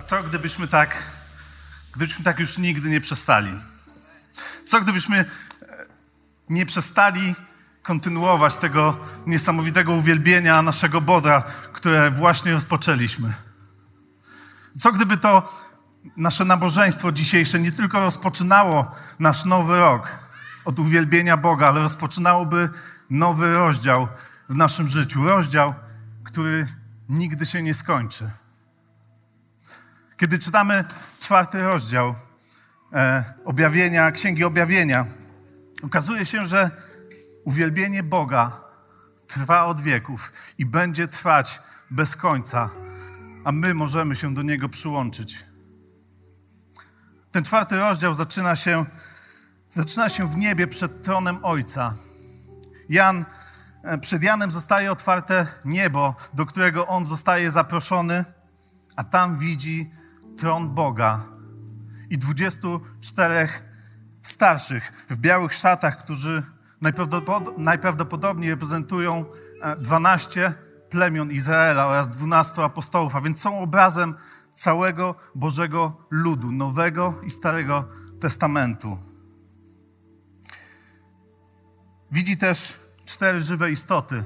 A co gdybyśmy tak, gdybyśmy tak już nigdy nie przestali? Co gdybyśmy e, nie przestali kontynuować tego niesamowitego uwielbienia naszego Boga, które właśnie rozpoczęliśmy? Co gdyby to nasze nabożeństwo dzisiejsze nie tylko rozpoczynało nasz nowy rok od uwielbienia Boga, ale rozpoczynałoby nowy rozdział w naszym życiu. Rozdział, który nigdy się nie skończy. Kiedy czytamy czwarty rozdział e, objawienia, Księgi Objawienia, okazuje się, że uwielbienie Boga trwa od wieków i będzie trwać bez końca, a my możemy się do niego przyłączyć. Ten czwarty rozdział zaczyna się, zaczyna się w niebie przed tronem Ojca. Jan, e, przed Janem zostaje otwarte niebo, do którego on zostaje zaproszony, a tam widzi tron Boga i 24 starszych w białych szatach, którzy najprawdopodobniej reprezentują 12 plemion Izraela oraz 12 apostołów, a więc są obrazem całego Bożego ludu, Nowego i Starego Testamentu. Widzi też cztery żywe istoty.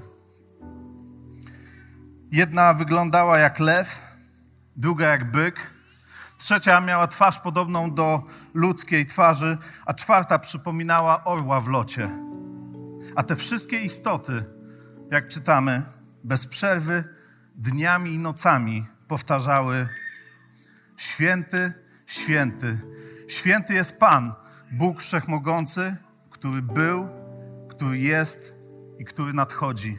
Jedna wyglądała jak lew, druga jak byk, Trzecia miała twarz podobną do ludzkiej twarzy, a czwarta przypominała orła w locie. A te wszystkie istoty, jak czytamy, bez przerwy, dniami i nocami powtarzały: Święty, święty, święty jest Pan, Bóg Wszechmogący, który był, który jest i który nadchodzi.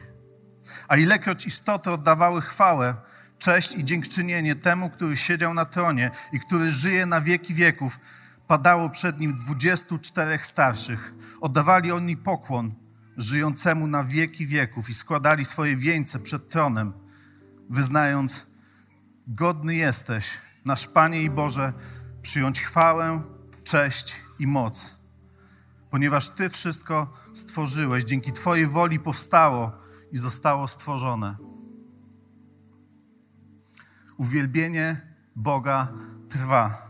A ilekroć istoty oddawały chwałę, cześć i dziękczynienie temu, który siedział na tronie i który żyje na wieki wieków, padało przed nim dwudziestu czterech starszych. Oddawali oni pokłon żyjącemu na wieki wieków i składali swoje wieńce przed tronem, wyznając: Godny jesteś, nasz Panie i Boże, przyjąć chwałę, cześć i moc, ponieważ Ty wszystko stworzyłeś, dzięki Twojej woli powstało i zostało stworzone. Uwielbienie Boga trwa.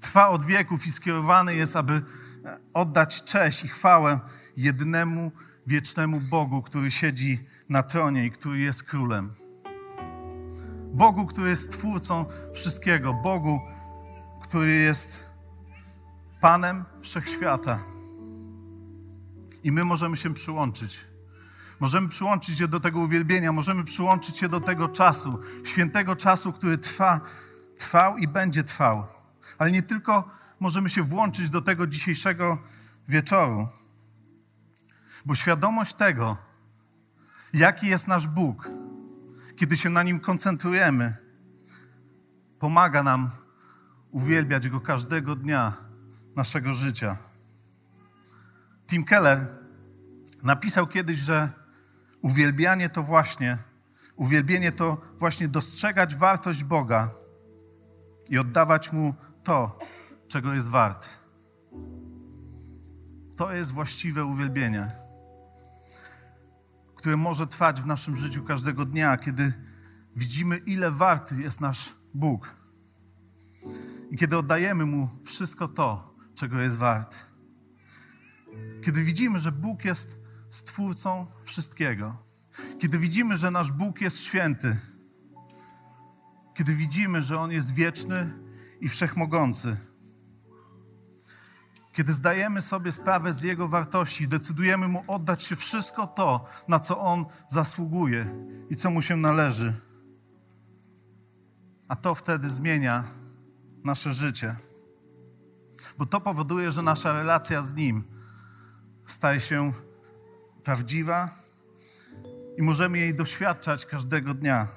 Trwa od wieków i skierowany jest, aby oddać cześć i chwałę jednemu wiecznemu Bogu, który siedzi na tronie i który jest królem. Bogu, który jest twórcą wszystkiego. Bogu, który jest Panem wszechświata. I my możemy się przyłączyć. Możemy przyłączyć się do tego uwielbienia, możemy przyłączyć się do tego czasu, świętego czasu, który trwa, trwał i będzie trwał. Ale nie tylko możemy się włączyć do tego dzisiejszego wieczoru, bo świadomość tego, jaki jest nasz Bóg, kiedy się na nim koncentrujemy, pomaga nam uwielbiać Go każdego dnia naszego życia. Tim Keller napisał kiedyś, że Uwielbianie to właśnie, uwielbienie to właśnie dostrzegać wartość Boga i oddawać Mu to, czego jest wart. To jest właściwe uwielbienie, które może trwać w naszym życiu każdego dnia, kiedy widzimy, ile warty jest nasz Bóg. I kiedy oddajemy Mu wszystko to, czego jest wart. Kiedy widzimy, że Bóg jest Stwórcą wszystkiego. Kiedy widzimy, że nasz Bóg jest święty, kiedy widzimy, że On jest wieczny i wszechmogący, kiedy zdajemy sobie sprawę z Jego wartości, decydujemy Mu oddać się wszystko to, na co On zasługuje i co Mu się należy, a to wtedy zmienia nasze życie. Bo to powoduje, że nasza relacja z Nim staje się prawdziwa i możemy jej doświadczać każdego dnia.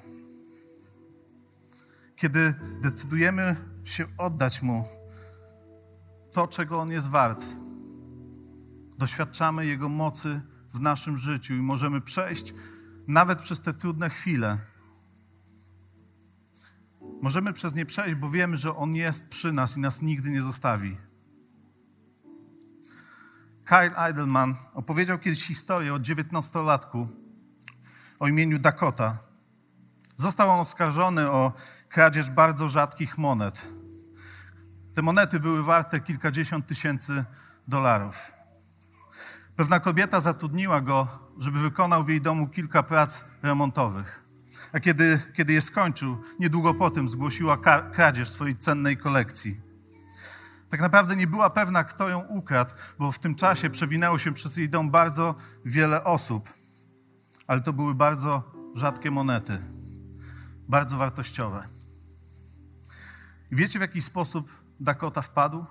Kiedy decydujemy się oddać Mu to, czego On jest wart, doświadczamy Jego mocy w naszym życiu i możemy przejść nawet przez te trudne chwile. Możemy przez nie przejść, bo wiemy, że On jest przy nas i nas nigdy nie zostawi. Kyle Eidelman opowiedział kiedyś historię o dziewiętnastolatku o imieniu Dakota. Został on oskarżony o kradzież bardzo rzadkich monet. Te monety były warte kilkadziesiąt tysięcy dolarów. Pewna kobieta zatrudniła go, żeby wykonał w jej domu kilka prac remontowych. A kiedy, kiedy je skończył, niedługo po tym zgłosiła kradzież swojej cennej kolekcji. Tak naprawdę nie była pewna, kto ją ukradł, bo w tym czasie przewinęło się przez jej dom bardzo wiele osób. Ale to były bardzo rzadkie monety, bardzo wartościowe. I wiecie, w jaki sposób Dakota wpadł?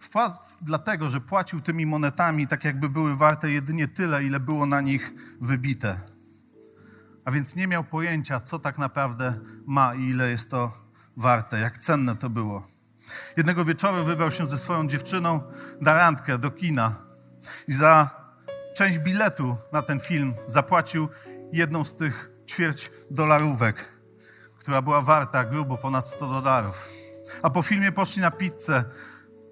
Wpadł dlatego, że płacił tymi monetami tak, jakby były warte jedynie tyle, ile było na nich wybite. A więc nie miał pojęcia, co tak naprawdę ma i ile jest to warte, jak cenne to było. Jednego wieczoru wybrał się ze swoją dziewczyną na randkę do kina i za część biletu na ten film zapłacił jedną z tych ćwierć dolarówek, która była warta grubo ponad 100 dolarów. A po filmie poszli na pizzę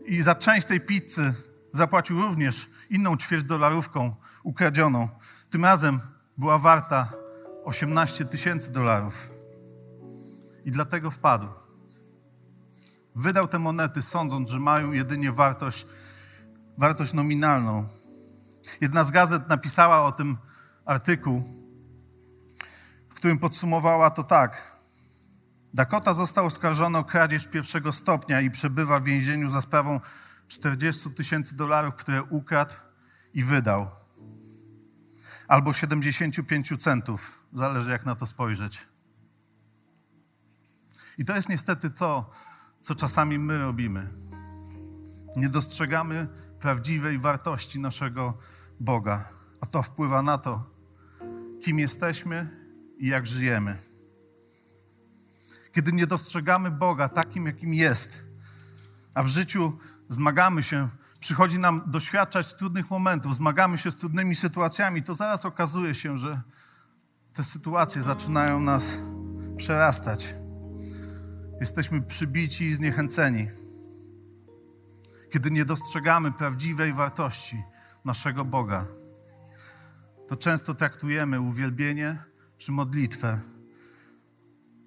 i za część tej pizzy zapłacił również inną ćwierć dolarówką ukradzioną. Tym razem była warta 18 tysięcy dolarów. I dlatego wpadł. Wydał te monety, sądząc, że mają jedynie wartość, wartość nominalną. Jedna z gazet napisała o tym artykuł, w którym podsumowała to tak. Dakota został oskarżony o kradzież pierwszego stopnia i przebywa w więzieniu za sprawą 40 tysięcy dolarów, które ukradł i wydał. Albo 75 centów, zależy jak na to spojrzeć. I to jest niestety to, co czasami my robimy. Nie dostrzegamy prawdziwej wartości naszego Boga, a to wpływa na to, kim jesteśmy i jak żyjemy. Kiedy nie dostrzegamy Boga takim, jakim jest, a w życiu zmagamy się, przychodzi nam doświadczać trudnych momentów, zmagamy się z trudnymi sytuacjami, to zaraz okazuje się, że te sytuacje zaczynają nas przerastać. Jesteśmy przybici i zniechęceni. Kiedy nie dostrzegamy prawdziwej wartości naszego Boga, to często traktujemy uwielbienie czy modlitwę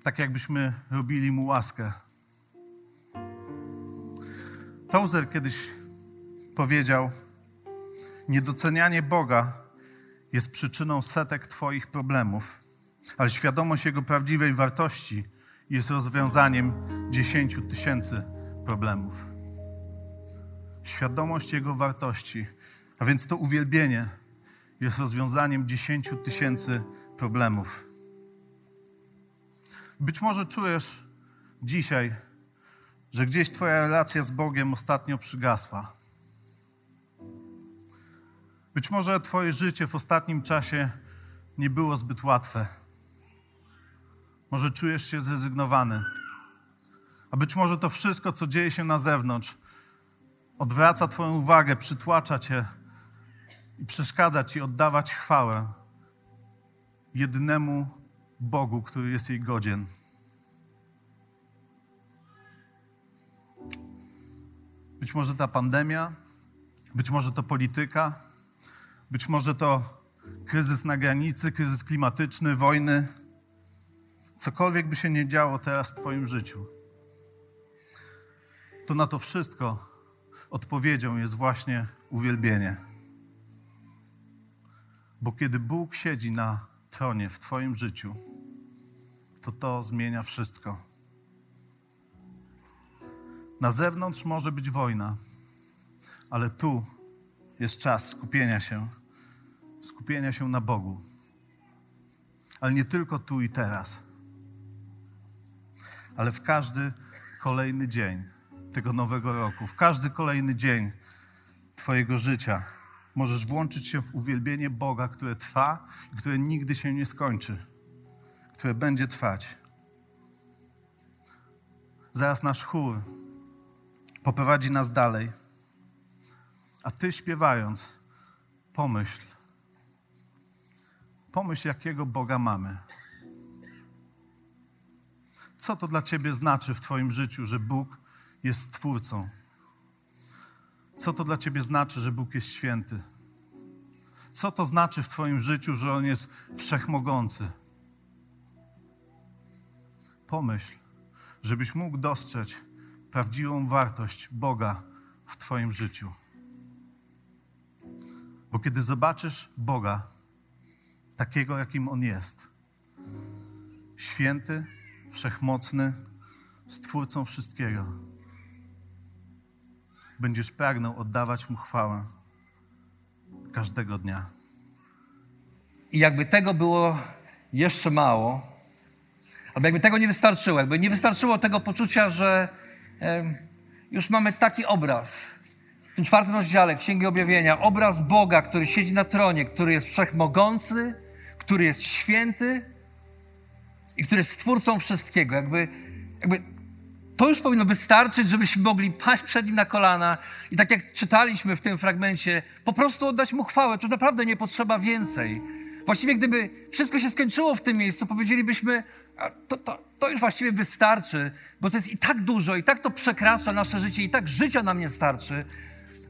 tak, jakbyśmy robili mu łaskę. Tozer kiedyś powiedział: Niedocenianie Boga jest przyczyną setek Twoich problemów, ale świadomość Jego prawdziwej wartości jest rozwiązaniem dziesięciu tysięcy problemów. Świadomość Jego wartości, a więc to uwielbienie, jest rozwiązaniem dziesięciu tysięcy problemów. Być może czujesz dzisiaj, że gdzieś Twoja relacja z Bogiem ostatnio przygasła. Być może Twoje życie w ostatnim czasie nie było zbyt łatwe. Może czujesz się zrezygnowany. A być może to wszystko, co dzieje się na zewnątrz, odwraca Twoją uwagę, przytłacza Cię i przeszkadza Ci oddawać chwałę jedynemu Bogu, który jest jej godzien. Być może ta pandemia, być może to polityka, być może to kryzys na granicy, kryzys klimatyczny, wojny cokolwiek by się nie działo teraz w Twoim życiu, to na to wszystko odpowiedzią jest właśnie uwielbienie. Bo kiedy Bóg siedzi na tronie w Twoim życiu, to to zmienia wszystko. Na zewnątrz może być wojna, ale tu jest czas skupienia się, skupienia się na Bogu. Ale nie tylko tu i teraz ale w każdy kolejny dzień tego nowego roku, w każdy kolejny dzień Twojego życia możesz włączyć się w uwielbienie Boga, które trwa i które nigdy się nie skończy, które będzie trwać. Zaraz nasz chór poprowadzi nas dalej. A ty śpiewając, pomyśl, pomyśl, jakiego Boga mamy. Co to dla ciebie znaczy w twoim życiu, że Bóg jest Twórcą? Co to dla ciebie znaczy, że Bóg jest święty? Co to znaczy w twoim życiu, że On jest wszechmogący? Pomyśl, żebyś mógł dostrzec prawdziwą wartość Boga w twoim życiu. Bo kiedy zobaczysz Boga, takiego jakim On jest, święty, wszechmocny, stwórcą wszystkiego, będziesz pragnął oddawać Mu chwałę każdego dnia. I jakby tego było jeszcze mało, albo jakby tego nie wystarczyło, jakby nie wystarczyło tego poczucia, że e, już mamy taki obraz w tym czwartym rozdziale Księgi Objawienia, obraz Boga, który siedzi na tronie, który jest wszechmogący, który jest święty i który jest stwórcą wszystkiego. Jakby, jakby to już powinno wystarczyć, żebyśmy mogli paść przed Nim na kolana i tak jak czytaliśmy w tym fragmencie, po prostu oddać Mu chwałę. To naprawdę nie potrzeba więcej. Właściwie gdyby wszystko się skończyło w tym miejscu, powiedzielibyśmy, to, to, to już właściwie wystarczy, bo to jest i tak dużo, i tak to przekracza nasze życie, i tak życia nam nie starczy,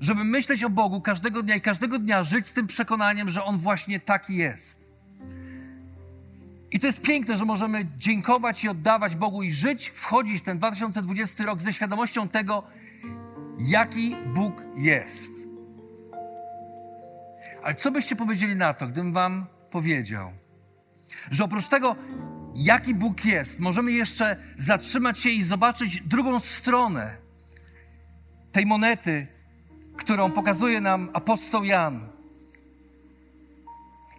żeby myśleć o Bogu każdego dnia i każdego dnia żyć z tym przekonaniem, że On właśnie taki jest. I to jest piękne, że możemy dziękować i oddawać Bogu i żyć, wchodzić w ten 2020 rok ze świadomością tego, jaki Bóg jest. Ale co byście powiedzieli na to, gdybym Wam powiedział, że oprócz tego, jaki Bóg jest, możemy jeszcze zatrzymać się i zobaczyć drugą stronę tej monety, którą pokazuje nam apostoł Jan.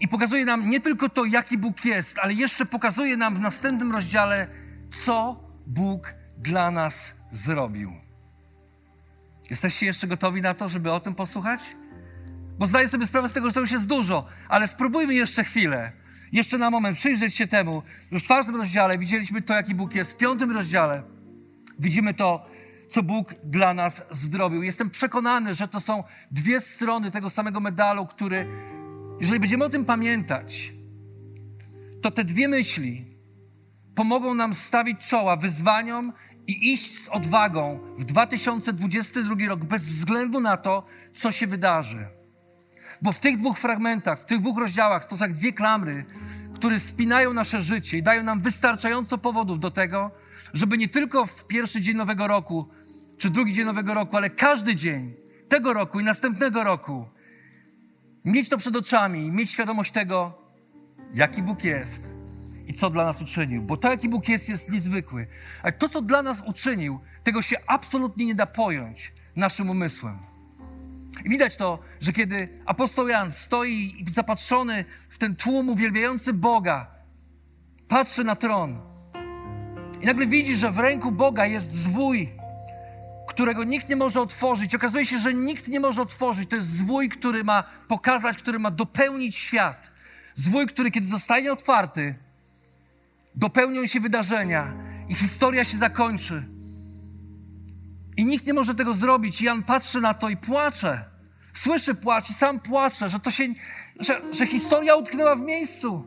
I pokazuje nam nie tylko to, jaki Bóg jest, ale jeszcze pokazuje nam w następnym rozdziale, co Bóg dla nas zrobił. Jesteście jeszcze gotowi na to, żeby o tym posłuchać? Bo zdaję sobie sprawę z tego, że to już jest dużo, ale spróbujmy jeszcze chwilę, jeszcze na moment przyjrzeć się temu. Już w czwartym rozdziale widzieliśmy to, jaki Bóg jest. W piątym rozdziale widzimy to, co Bóg dla nas zrobił. Jestem przekonany, że to są dwie strony tego samego medalu, który, jeżeli będziemy o tym pamiętać, to te dwie myśli pomogą nam stawić czoła wyzwaniom i iść z odwagą w 2022 rok bez względu na to, co się wydarzy. Bo w tych dwóch fragmentach, w tych dwóch rozdziałach to są jak dwie klamry, które spinają nasze życie i dają nam wystarczająco powodów do tego, żeby nie tylko w pierwszy dzień nowego roku, czy drugi dzień nowego roku, ale każdy dzień tego roku i następnego roku mieć to przed oczami, mieć świadomość tego, jaki Bóg jest i co dla nas uczynił. Bo to, jaki Bóg jest, jest niezwykły. Ale to, co dla nas uczynił, tego się absolutnie nie da pojąć naszym umysłem. I widać to, że kiedy apostoł Jan stoi zapatrzony w ten tłum uwielbiający Boga, patrzy na tron i nagle widzi, że w ręku Boga jest zwój, którego nikt nie może otworzyć. Okazuje się, że nikt nie może otworzyć. To jest zwój, który ma pokazać, który ma dopełnić świat. Zwój, który kiedy zostanie otwarty, dopełnią się wydarzenia i historia się zakończy. I nikt nie może tego zrobić. Jan patrzy na to i płacze. Słyszy płacz i sam płacze, że to się, że, że historia utknęła w miejscu.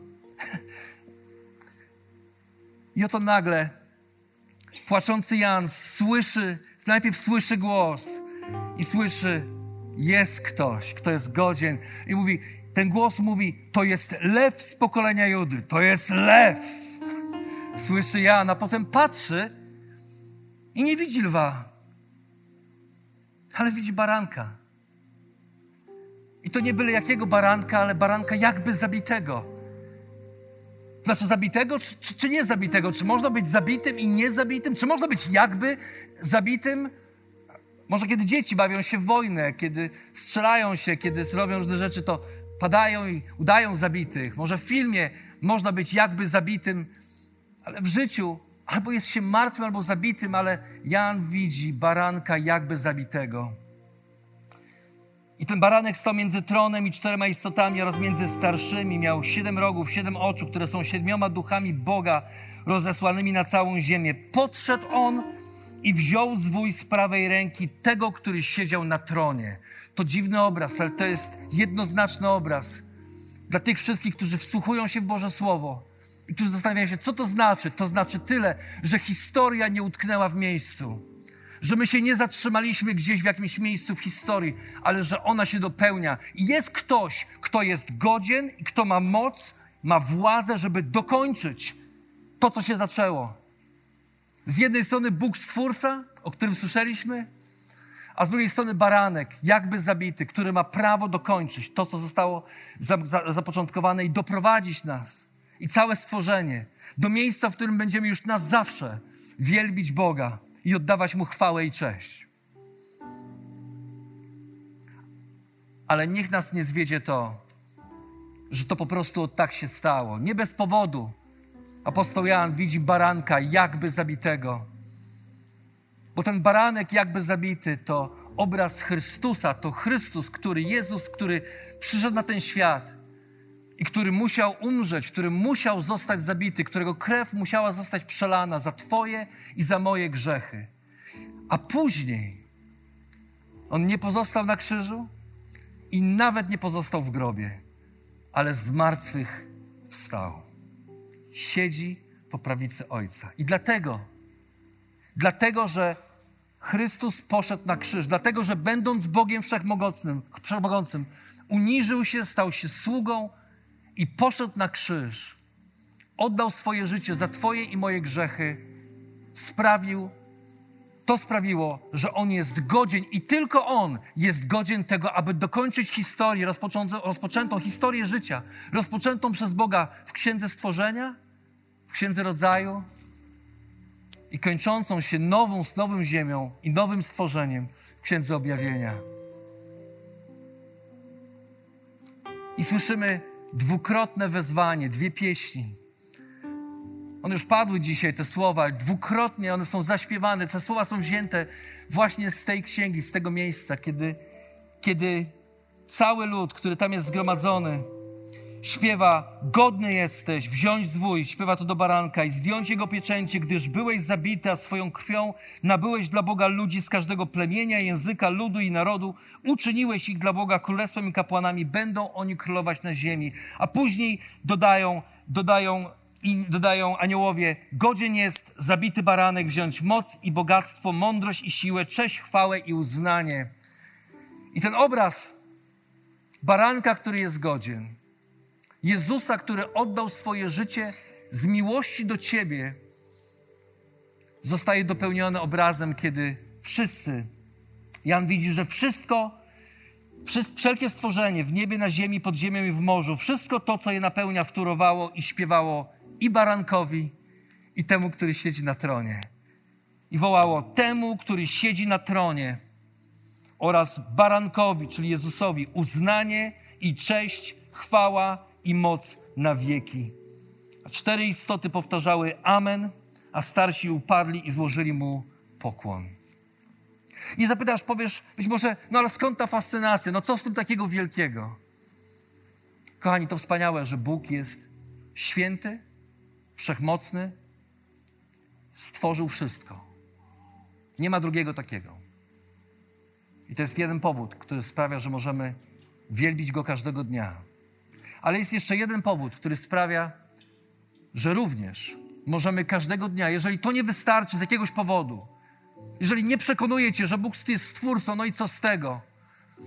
I oto nagle płaczący Jan słyszy, najpierw słyszy głos i słyszy, jest ktoś, kto jest godzien. I mówi, ten głos mówi, to jest lew z pokolenia Judy, to jest lew. Słyszy Jan, a potem patrzy i nie widzi lwa, ale widzi baranka. I to nie byle jakiego baranka, ale baranka jakby zabitego. Znaczy zabitego, czy, czy, czy nie zabitego? Czy można być zabitym i niezabitym? Czy można być jakby zabitym? Może kiedy dzieci bawią się w wojnę, kiedy strzelają się, kiedy robią różne rzeczy, to padają i udają zabitych. Może w filmie można być jakby zabitym, ale w życiu albo jest się martwym, albo zabitym, ale Jan widzi baranka jakby zabitego. I ten baranek stał między tronem i czterema istotami oraz między starszymi. Miał siedem rogów, siedem oczu, które są siedmioma duchami Boga rozesłanymi na całą ziemię. Podszedł on i wziął zwój z prawej ręki tego, który siedział na tronie. To dziwny obraz, ale to jest jednoznaczny obraz dla tych wszystkich, którzy wsłuchują się w Boże Słowo i którzy zastanawiają się, co to znaczy. To znaczy tyle, że historia nie utknęła w miejscu, że my się nie zatrzymaliśmy gdzieś w jakimś miejscu w historii, ale że ona się dopełnia. I jest ktoś, kto jest godzien i kto ma moc, ma władzę, żeby dokończyć to, co się zaczęło. Z jednej strony Bóg Stwórca, o którym słyszeliśmy, a z drugiej strony baranek, jakby zabity, który ma prawo dokończyć to, co zostało zapoczątkowane i doprowadzić nas i całe stworzenie do miejsca, w którym będziemy już na zawsze wielbić Boga i oddawać Mu chwałę i cześć. Ale niech nas nie zwiedzie to, że to po prostu tak się stało. Nie bez powodu apostoł Jan widzi baranka jakby zabitego. Bo ten baranek jakby zabity to obraz Chrystusa, to Chrystus, który Jezus, który przyszedł na ten świat i który musiał umrzeć, który musiał zostać zabity, którego krew musiała zostać przelana za Twoje i za moje grzechy. A później on nie pozostał na krzyżu i nawet nie pozostał w grobie, ale z martwych wstał. Siedzi po prawicy Ojca. I dlatego, dlatego, że Chrystus poszedł na krzyż, dlatego, że będąc Bogiem Wszechmogącym, Wszechmogącym uniżył się, stał się sługą i poszedł na krzyż, oddał swoje życie za Twoje i moje grzechy, sprawił, to sprawiło, że On jest godzien i tylko On jest godzien tego, aby dokończyć historię, rozpoczętą, rozpoczętą historię życia, rozpoczętą przez Boga w Księdze Stworzenia, w Księdze Rodzaju i kończącą się nową, z nową ziemią i nowym stworzeniem w Księdze Objawienia. I słyszymy dwukrotne wezwanie, dwie pieśni. One już padły dzisiaj, te słowa, dwukrotnie one są zaśpiewane. Te słowa są wzięte właśnie z tej księgi, z tego miejsca, kiedy, kiedy cały lud, który tam jest zgromadzony, śpiewa: Godny jesteś wziąć zwój, śpiewa to do baranka i zdjąć jego pieczęcie, gdyż byłeś zabity, a swoją krwią nabyłeś dla Boga ludzi z każdego plemienia, języka, ludu i narodu. Uczyniłeś ich dla Boga królestwem i kapłanami, będą oni królować na ziemi. A później dodają, dodają i dodają aniołowie: Godzien jest zabity baranek wziąć moc i bogactwo, mądrość i siłę, cześć, chwałę i uznanie. I ten obraz baranka, który jest godzien, Jezusa, który oddał swoje życie z miłości do Ciebie, zostaje dopełnione obrazem, kiedy wszyscy, Jan widzi, że wszystko, wszelkie stworzenie w niebie, na ziemi, pod ziemią i w morzu, wszystko to, co je napełnia, wtórowało i śpiewało i barankowi, i temu, który siedzi na tronie. I wołało temu, który siedzi na tronie oraz barankowi, czyli Jezusowi, uznanie i cześć, chwała i moc na wieki. A cztery istoty powtarzały Amen, a starsi upadli i złożyli mu pokłon. I zapytasz, powiesz, być może, no ale skąd ta fascynacja? No co z tym takiego wielkiego? Kochani, to wspaniałe, że Bóg jest święty, wszechmocny, stworzył wszystko. Nie ma drugiego takiego. I to jest jeden powód, który sprawia, że możemy wielbić Go każdego dnia. Ale jest jeszcze jeden powód, który sprawia, że również możemy każdego dnia, jeżeli to nie wystarczy z jakiegoś powodu, jeżeli nie przekonuje cię, że Bóg jest stwórcą, no i co z tego?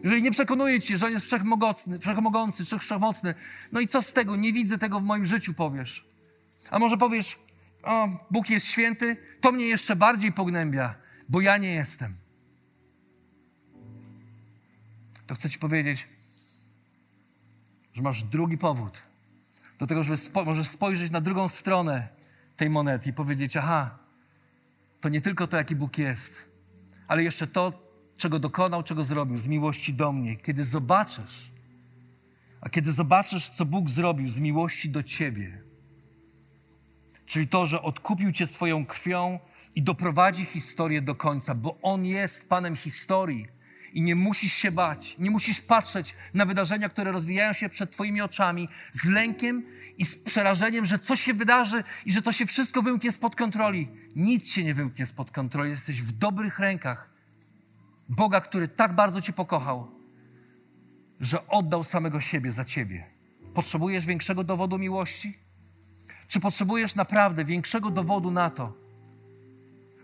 Jeżeli nie przekonuje cię, że On jest wszechmogący, wszechmogący wszechmocny, no i co z tego? Nie widzę tego w moim życiu, powiesz. A może powiesz, o, Bóg jest święty, to mnie jeszcze bardziej pognębia, bo ja nie jestem. To chcę ci powiedzieć, że masz drugi powód do tego, żeby spo, możesz spojrzeć na drugą stronę tej monety i powiedzieć: Aha, to nie tylko to, jaki Bóg jest, ale jeszcze to, czego dokonał, czego zrobił z miłości do mnie. Kiedy zobaczysz, a kiedy zobaczysz, co Bóg zrobił z miłości do ciebie, czyli to, że odkupił cię swoją krwią i doprowadzi historię do końca, bo On jest Panem historii I nie musisz się bać, nie musisz patrzeć na wydarzenia, które rozwijają się przed Twoimi oczami z lękiem i z przerażeniem, że coś się wydarzy i że to się wszystko wymknie spod kontroli. Nic się nie wymknie spod kontroli. Jesteś w dobrych rękach Boga, który tak bardzo Cię pokochał, że oddał samego siebie za Ciebie. Potrzebujesz większego dowodu miłości? Czy potrzebujesz naprawdę większego dowodu na to,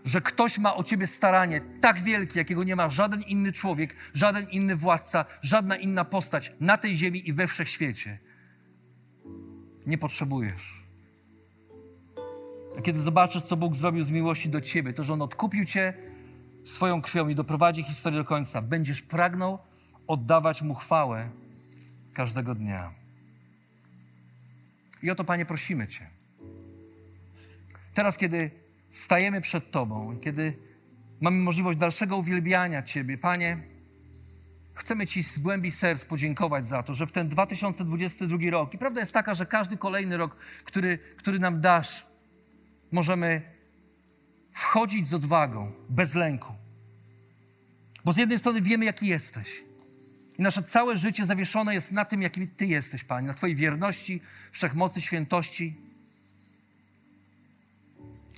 że ktoś ma o ciebie staranie tak wielkie, jakiego nie ma żaden inny człowiek, żaden inny władca, żadna inna postać na tej ziemi i we wszechświecie? Nie potrzebujesz. A kiedy zobaczysz, co Bóg zrobił z miłości do ciebie, to, że On odkupił cię swoją krwią i doprowadzi historię do końca, będziesz pragnął oddawać Mu chwałę każdego dnia. I o to, Panie, prosimy Cię. Teraz, kiedy stajemy przed Tobą i kiedy mamy możliwość dalszego uwielbiania Ciebie, Panie, chcemy Ci z głębi serc podziękować za to, że w ten 2022 rok, i prawda jest taka, że każdy kolejny rok, który, który nam dasz, możemy wchodzić z odwagą, bez lęku. Bo z jednej strony wiemy, jaki jesteś. I nasze całe życie zawieszone jest na tym, jakim Ty jesteś, Panie, na Twojej wierności, wszechmocy, świętości.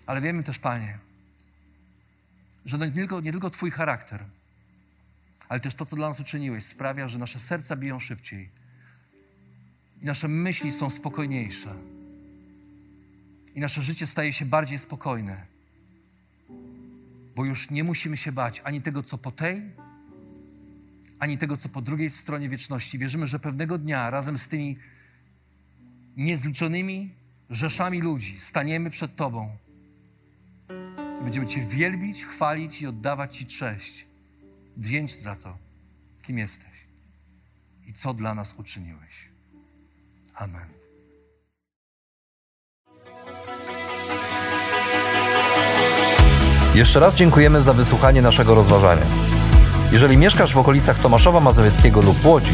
Ale wiemy też, Panie, że nie tylko, nie tylko Twój charakter, ale też to, co dla nas uczyniłeś, sprawia, że nasze serca biją szybciej i nasze myśli są spokojniejsze i nasze życie staje się bardziej spokojne, bo już nie musimy się bać ani tego, co po tej, ani tego, co po drugiej stronie wieczności. Wierzymy, że pewnego dnia razem z tymi niezliczonymi rzeszami ludzi staniemy przed Tobą będziemy Cię wielbić, chwalić i oddawać Ci cześć. Wdzięcz za to, kim jesteś i co dla nas uczyniłeś. Amen. Jeszcze raz dziękujemy za wysłuchanie naszego rozważania. Jeżeli mieszkasz w okolicach Tomaszowa Mazowieckiego lub Łodzi,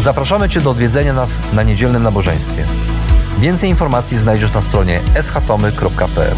zapraszamy Cię do odwiedzenia nas na niedzielnym nabożeństwie. Więcej informacji znajdziesz na stronie schatomy.pl.